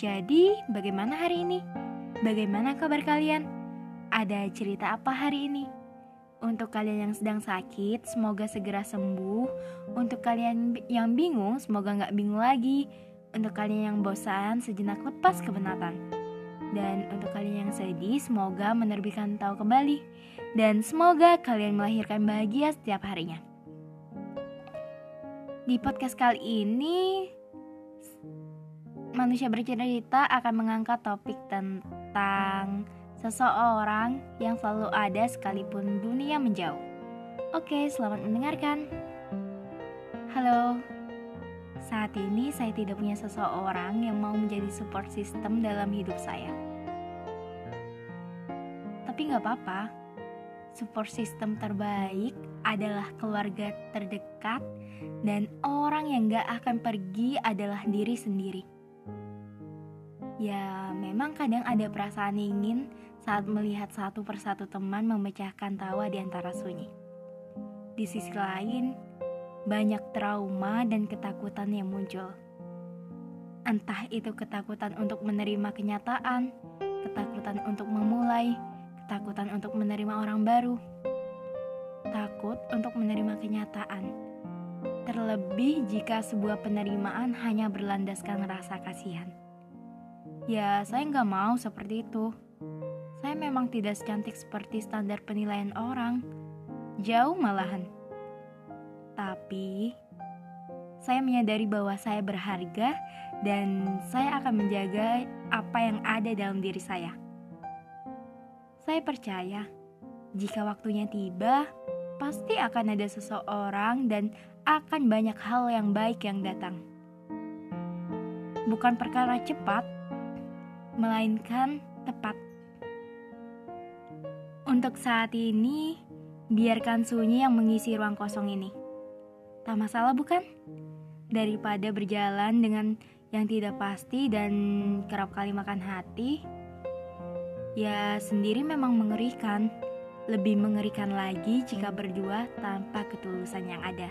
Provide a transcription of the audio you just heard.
Jadi, bagaimana hari ini? Bagaimana kabar kalian? Ada cerita apa hari ini? Untuk kalian yang sedang sakit, semoga segera sembuh. Untuk kalian yang bingung, semoga nggak bingung lagi. Untuk kalian yang bosan, sejenak lepas kebenatan. Dan untuk kalian yang sedih, semoga menerbitkan tahu kembali dan semoga kalian melahirkan bahagia setiap harinya. Di podcast kali ini, manusia bercerita akan mengangkat topik tentang seseorang yang selalu ada sekalipun dunia menjauh. Oke, selamat mendengarkan. Halo, saat ini saya tidak punya seseorang yang mau menjadi support system dalam hidup saya. Tapi nggak apa-apa, support system terbaik adalah keluarga terdekat dan orang yang gak akan pergi adalah diri sendiri. Ya, memang kadang ada perasaan ingin saat melihat satu persatu teman memecahkan tawa di antara sunyi. Di sisi lain, banyak trauma dan ketakutan yang muncul. Entah itu ketakutan untuk menerima kenyataan, ketakutan untuk memulai, ketakutan untuk menerima orang baru, takut untuk menerima kenyataan. Terlebih jika sebuah penerimaan hanya berlandaskan rasa kasihan. Ya, saya nggak mau seperti itu. Saya memang tidak secantik seperti standar penilaian orang. Jauh malahan. Tapi, saya menyadari bahwa saya berharga dan saya akan menjaga apa yang ada dalam diri saya. Saya percaya, jika waktunya tiba, pasti akan ada seseorang dan akan banyak hal yang baik yang datang. Bukan perkara cepat, melainkan tepat. Untuk saat ini, biarkan sunyi yang mengisi ruang kosong ini. Tak masalah bukan? Daripada berjalan dengan yang tidak pasti dan kerap kali makan hati, Ya, sendiri memang mengerikan. Lebih mengerikan lagi jika berdua tanpa ketulusan yang ada.